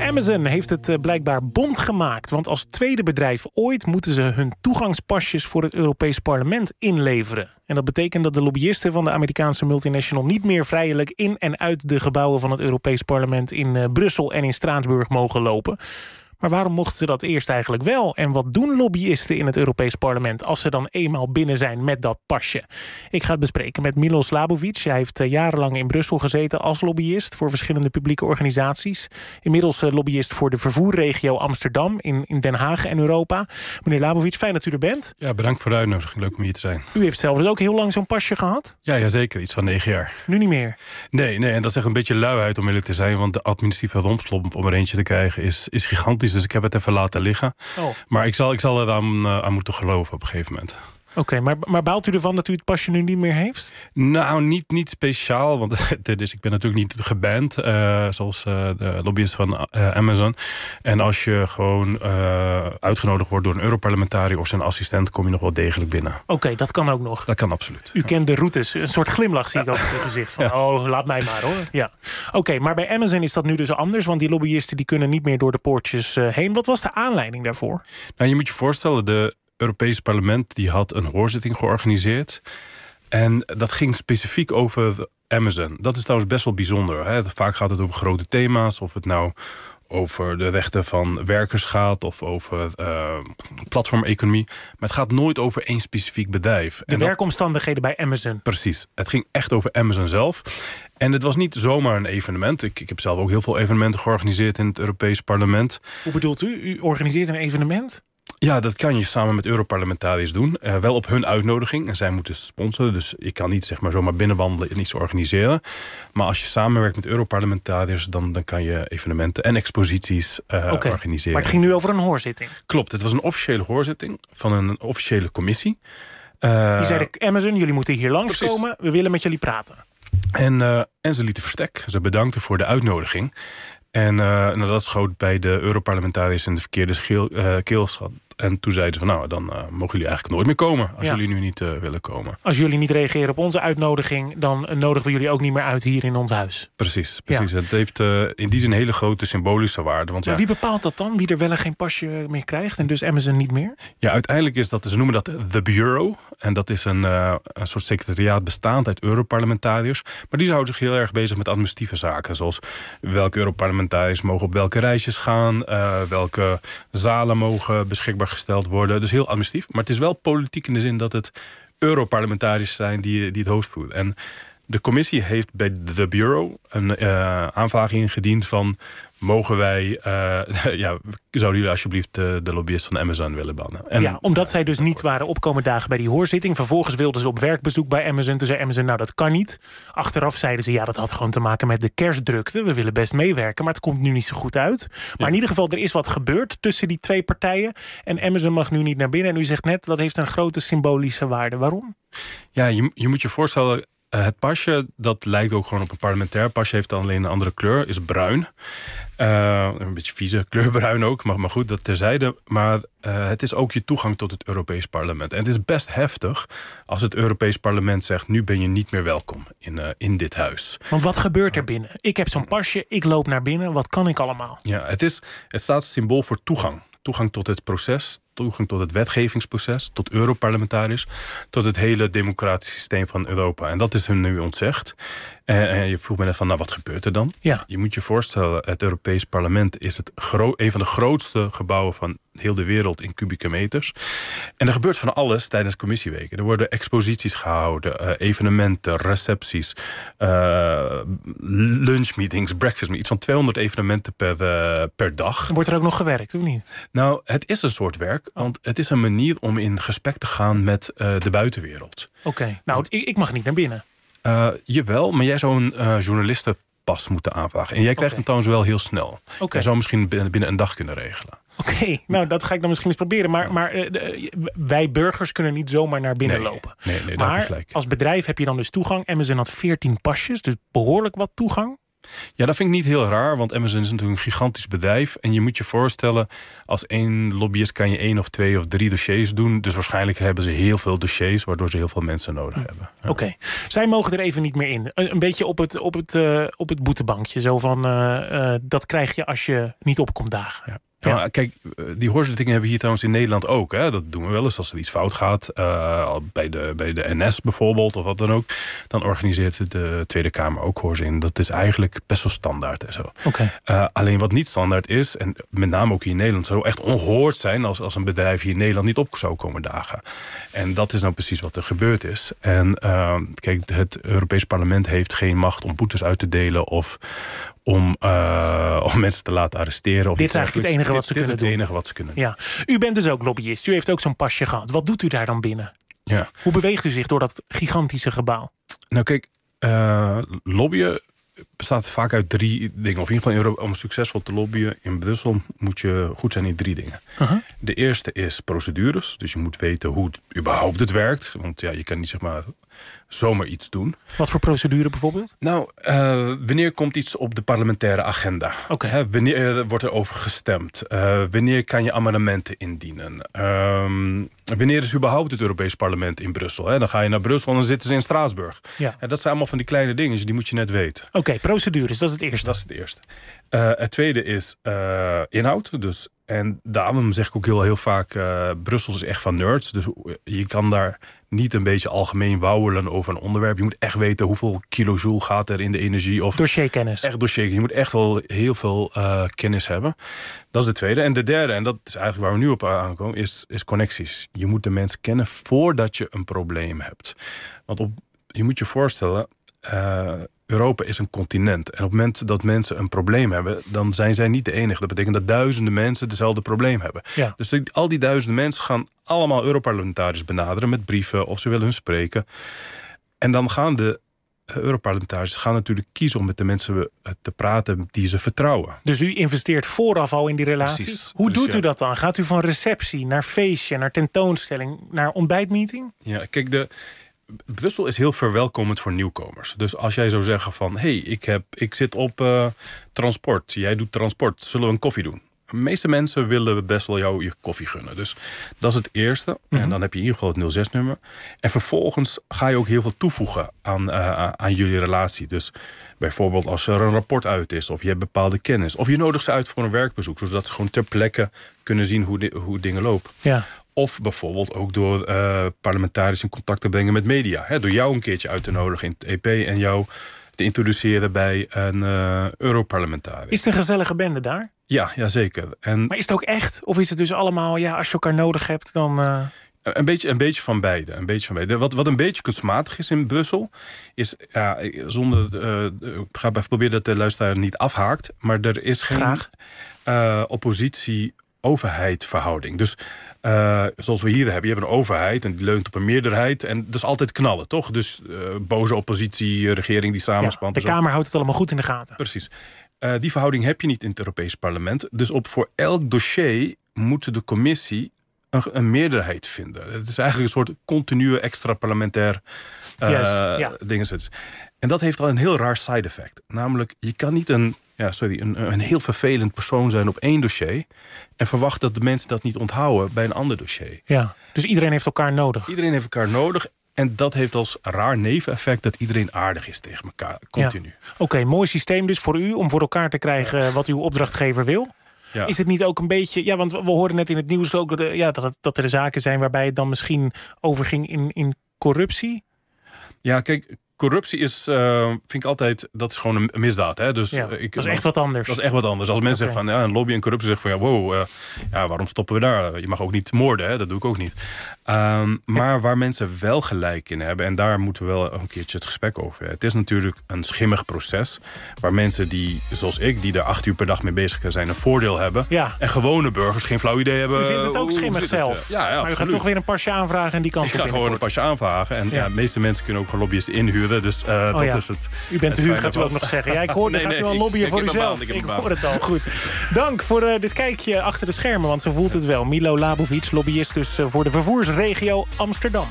Amazon heeft het eh, blijkbaar bond gemaakt. Want als tweede bedrijf ooit moeten ze hun toegangspasjes voor het Europees Parlement inleveren. En dat betekent dat de lobbyisten van de Amerikaanse multinational niet meer vrijelijk in en uit de gebouwen van het Europees Parlement in eh, Brussel en in Straatsburg mogen lopen. Maar waarom mochten ze dat eerst eigenlijk wel? En wat doen lobbyisten in het Europees Parlement als ze dan eenmaal binnen zijn met dat pasje? Ik ga het bespreken met Milos Slabovic. Hij heeft eh, jarenlang in Brussel gezeten als lobbyist voor verschillende publieke organisaties. Inmiddels eh, lobbyist voor de vervoerregio Amsterdam in, in Den Haag en Europa. Meneer Labovic, fijn dat u er bent. Ja, bedankt voor de uitnodiging. Leuk om hier te zijn. U heeft zelf dus ook heel lang zo'n pasje gehad? Ja, ja, zeker. Iets van negen jaar. Nu niet meer? Nee, nee, en dat is echt een beetje luiheid om eerlijk te zijn. Want de administratieve rompslomp om er eentje te krijgen is, is gigantisch dus ik heb het even laten liggen. Oh. Maar ik zal, ik zal er aan, uh, aan moeten geloven op een gegeven moment. Oké, maar, maar baalt u ervan dat u het pasje nu niet meer heeft? Nou, niet, niet speciaal, want dus ik ben natuurlijk niet geband, uh, zoals uh, de lobbyist van uh, Amazon. En als je gewoon uitgenodigd wordt door een Europarlementariër of zijn assistent, kom je nog wel degelijk binnen. Oké, dat kan ook nog. Dat kan absoluut. U kent de routes, een soort glimlach zie ik op het gezicht van, ja. oh, laat mij maar hoor. Ja. Oké, maar bij Amazon is dat nu dus anders, want die lobbyisten die kunnen niet meer door de poortjes heen. Wat was de aanleiding daarvoor? Nou, je moet je voorstellen, de Europees Parlement die had een hoorzitting georganiseerd. En dat ging specifiek over Amazon. Dat is trouwens best wel bijzonder. Hè? Vaak gaat het over grote thema's. Of het nou over de rechten van werkers gaat... of over uh, platformeconomie. Maar het gaat nooit over één specifiek bedrijf. De en werkomstandigheden dat, bij Amazon. Precies. Het ging echt over Amazon zelf. En het was niet zomaar een evenement. Ik, ik heb zelf ook heel veel evenementen georganiseerd in het Europees Parlement. Hoe bedoelt u? U organiseert een evenement? Ja, dat kan je samen met Europarlementariërs doen. Uh, wel op hun uitnodiging. En zij moeten sponsoren. Dus je kan niet zeg maar, zomaar binnenwandelen en iets organiseren. Maar als je samenwerkt met Europarlementariërs... dan, dan kan je evenementen en exposities uh, okay. organiseren. Maar het ging nu over een hoorzitting? Klopt, het was een officiële hoorzitting van een officiële commissie. Uh, Die zeiden Amazon, jullie moeten hier langskomen. We willen met jullie praten. En, en ze lieten verstek. Ze bedankten voor de uitnodiging. En uh, nou, dat schoot bij de Europarlementariërs in de verkeerde uh, keelschat. En toen zeiden ze van nou, dan uh, mogen jullie eigenlijk nooit meer komen. Als ja. jullie nu niet willen komen. Als jullie niet reageren op onze uitnodiging... dan nodigen we jullie ook niet meer uit hier in ons huis. Precies, precies. Ja. Het heeft in die zin hele grote symbolische waarde. Want, maar ja, wie bepaalt dat dan? Wie er wel en geen pasje meer krijgt? En dus Amazon niet meer? Ja, uiteindelijk is dat, ze noemen dat The Bureau. En dat is een, een soort secretariaat bestaand uit Europarlementariërs. Maar die houden zich heel erg bezig met administratieve zaken. Zoals welke Europarlementariërs mogen op welke reisjes gaan. Welke zalen mogen beschikbaar gesteld worden. Dus heel administratief. Maar het is wel politiek in de zin dat het Europarlementariërs zijn die, die het hoofd voeren. En de commissie heeft bij de Bureau een uh, aanvraag ingediend van... mogen wij, uh, ja, zouden jullie alsjeblieft de, de lobbyist van Amazon willen bannen? En, ja, omdat zij dus niet waren opkomen dagen bij die hoorzitting. Vervolgens wilden ze op werkbezoek bij Amazon. Toen zei Amazon, nou dat kan niet. Achteraf zeiden ze, ja dat had gewoon te maken met de kerstdrukte. We willen best meewerken, maar het komt nu niet zo goed uit. Maar ja. in ieder geval, er is wat gebeurd tussen die twee partijen. En Amazon mag nu niet naar binnen. En u zegt net, dat heeft een grote symbolische waarde. Waarom? Ja, je, je moet je voorstellen... Uh, het pasje, dat lijkt ook gewoon op een parlementair pasje. Heeft dan alleen een andere kleur, is bruin. Uh, een beetje vieze kleurbruin ook, maar, maar goed, dat terzijde. Maar uh, het is ook je toegang tot het Europees Parlement. En het is best heftig als het Europees Parlement zegt... nu ben je niet meer welkom in, in dit huis. Want wat gebeurt er binnen? Ik heb zo'n pasje, ik loop naar binnen. Wat kan ik allemaal? Ja, het, is, het staat symbool voor toegang. Toegang tot het proces, toegang tot het wetgevingsproces, tot Europarlementariërs, tot het hele democratische systeem van Europa. En dat is hun nu ontzegd. En, en je vroeg me net van, nou wat gebeurt er dan? Ja. Je moet je voorstellen, het Europees Parlement is het een van de grootste gebouwen van heel de wereld in kubieke meters. En er gebeurt van alles tijdens commissieweken. Er worden exposities gehouden, uh, evenementen, recepties, uh, lunchmeetings, breakfast iets van 200 evenementen per, uh, per dag. Wordt er ook nog gewerkt, of niet? Nou, het is een soort werk, want het is een manier om in gesprek te gaan met de buitenwereld. Oké, okay. nou, ik, ik mag niet naar binnen. Uh, jawel, maar jij zou een uh, journalistenpas moeten aanvragen. En jij krijgt okay. hem trouwens wel heel snel. Okay. Jij zou misschien binnen, binnen een dag kunnen regelen. Oké, okay, nou dat ga ik dan misschien eens proberen. Maar, maar uh, de, wij burgers kunnen niet zomaar naar binnen nee, lopen. Nee, nee, maar als bedrijf heb je dan dus toegang. Amazon had 14 pasjes, dus behoorlijk wat toegang. Ja, dat vind ik niet heel raar, want Amazon is natuurlijk een gigantisch bedrijf. En je moet je voorstellen, als één lobbyist kan je één of twee of drie dossiers doen. Dus waarschijnlijk hebben ze heel veel dossiers, waardoor ze heel veel mensen nodig hm. hebben. Oké, zij mogen er even niet meer in. Een, beetje op het, op, het, uh, op het boetebankje. Zo van, uh, dat krijg je als je niet opkomt dagen. Ja. Ja. kijk, eh, die hoorzitting hebben we hier trouwens in Nederland ook. Hè? Dat doen we wel eens als er iets fout gaat. Uh, bij, de, bij de NS bijvoorbeeld of wat dan ook. Dan organiseert de Tweede Kamer ook hoorzin. Dat is eigenlijk best wel standaard en zo. Okay. Uh, alleen wat niet standaard is, en met name ook hier in Nederland... zou echt ongehoord zijn als, als een bedrijf hier in Nederland niet op zou komen dagen. En dat is nou precies wat er gebeurd is. En kijk, het Europees Parlement heeft geen macht om boetes uit te delen... of om, om mensen te laten arresteren. Of Dit is eigenlijk het enige wat ze dit kunnen is het enige wat ze kunnen Ja. U bent dus ook lobbyist. U heeft ook zo'n pasje gehad. Wat doet u daar dan binnen? Ja. Hoe beweegt u zich door dat gigantische gebouw? Nou kijk, uh, lobbyen bestaat vaak uit drie dingen. Of in ieder geval om succesvol te lobbyen in Brussel moet je goed zijn in drie dingen. Uh -huh. De eerste is procedures. Dus je moet weten hoe het überhaupt het werkt. Want ja, je kan niet zeg maar zomaar iets doen. Wat voor procedure bijvoorbeeld? Nou, uh, wanneer komt iets op de parlementaire agenda? Okay. wanneer wordt er over gestemd? Uh, wanneer kan je amendementen indienen? Uh, wanneer is überhaupt het Europees Parlement in Brussel? Hè? Dan ga je naar Brussel en dan zitten ze in Straatsburg. Ja. En dat zijn allemaal van die kleine dingen, dus die moet je net weten. Oké, okay, procedures, dat is het eerste. Dat is het eerste. Uh, het tweede is uh, inhoud. Dus, en daarom zeg ik ook heel, heel vaak... Uh, Brussel is echt van nerds. Dus je kan daar niet een beetje algemeen wauwelen over een onderwerp. Je moet echt weten hoeveel kilojoule gaat er in de energie. Of dossierkennis. Echt dossier. Je moet echt wel heel veel kennis hebben. Dat is de tweede. En de derde, en dat is eigenlijk waar we nu op aankomen... is, is connecties. Je moet de mensen kennen voordat je een probleem hebt. Want op, je moet je voorstellen... Europa is een continent. En op het moment dat mensen een probleem hebben... dan zijn zij niet de enige. Dat betekent dat duizenden mensen dezelfde probleem hebben. Ja. Dus die, al die duizenden mensen gaan allemaal Europarlementariërs benaderen... met brieven of ze willen hun spreken. En dan gaan de Europarlementariërs gaan natuurlijk kiezen... om met de mensen te praten die ze vertrouwen. Dus u investeert vooraf al in die relatie? Precies. Hoe Dus doet ja. u dat dan? Gaat u van receptie naar feestje, naar tentoonstelling... naar ontbijtmeeting? Ja, kijk, de... Brussel is heel verwelkomend voor nieuwkomers. Dus als jij zou zeggen van... hé, hey, ik, heb, ik zit op uh, transport, jij doet transport, zullen we een koffie doen? De meeste mensen willen best wel jou je koffie gunnen. Dus dat is het eerste. Mm -hmm. En dan heb je in ieder geval het 06-nummer. En vervolgens ga je ook heel veel toevoegen aan, uh, aan jullie relatie. Dus bijvoorbeeld als er een rapport uit is... of je hebt bepaalde kennis. Of je nodigt ze uit voor een werkbezoek... zodat ze gewoon ter plekke kunnen zien hoe, di hoe dingen lopen. Ja. Of bijvoorbeeld ook door uh, parlementariërs in contact te brengen met media. Door jou een keertje uit te nodigen in het EP... en jou te introduceren bij een uh, Europarlementariër. Is het een gezellige bende daar? Ja, ja zeker. En maar is het ook echt? Of is het dus allemaal, ja, als je elkaar nodig hebt, dan... Uh... Een beetje, een beetje van beide. Een beetje van beide. Wat, wat een beetje kunstmatig is in Brussel, is ja, zonder. Uh, ik ga even proberen dat de luisteraar niet afhaakt. Maar er is geen uh, oppositie overheid verhouding. Dus uh, zoals we hier hebben, je hebt een overheid en die leunt op een meerderheid en dat is altijd knallen, toch? Dus uh, boze oppositie, regering die samenspant. Ja, de Kamer houdt het allemaal goed in de gaten. Precies. Uh, die verhouding heb je niet in het Europees Parlement. Dus op voor elk dossier moet de commissie een, een meerderheid vinden. Het is eigenlijk een soort continue extra parlementair ja. dingen. En dat heeft al een heel raar side effect. Namelijk, je kan niet een, ja, sorry, een, een heel vervelend persoon zijn op één dossier... en verwachten dat de mensen dat niet onthouden bij een ander dossier. Ja, dus iedereen heeft elkaar nodig. Iedereen heeft elkaar nodig. En dat heeft als raar neveneffect dat iedereen aardig is tegen elkaar, continu. Ja. Oké, okay, mooi systeem dus voor u om voor elkaar te krijgen ja. wat uw opdrachtgever wil. Ja. Is het niet ook een beetje... Ja, want we hoorden net in het nieuws ook de, ja, dat, dat er zaken zijn... waarbij het dan misschien overging in, in corruptie? Ja, kijk, corruptie is, uh, vind ik altijd, dat is gewoon een misdaad. Hè? Dus, ja, uh, ik, dat is echt wat anders. Dat is echt wat anders. Als mensen okay. zeggen van ja, een lobby en corruptie zeggen van ja, wow, uh, ja, waarom stoppen we daar? Je mag ook niet moorden, hè? dat doe ik ook niet. Um, maar waar mensen wel gelijk in hebben, en daar moeten we wel een keertje het gesprek over hebben. Het is natuurlijk een schimmig proces, waar mensen die, zoals ik, die er acht uur per dag mee bezig zijn, een voordeel hebben. Ja. En gewone burgers geen flauw idee hebben. U vindt het ook schimmig zelf. Ja, ja, maar u gaat toch weer een pasje aanvragen en die kant Ik ga gewoon een pasje aanvragen. En ja. de meeste mensen kunnen ook gewoon lobbyisten inhuren. Dus uh, oh, dat is het. U bent te huur, gaat u ook nog zeggen. Ja, ik hoor, nee, gaat nee, u al ik- lobbyen ik voor uzelf. ik Ik hoor het al, goed. Dank voor eh, dit kijkje achter de schermen, want zo voelt het wel. Milo Labovic, lobbyist dus eh, voor de vervoersregio Amsterdam.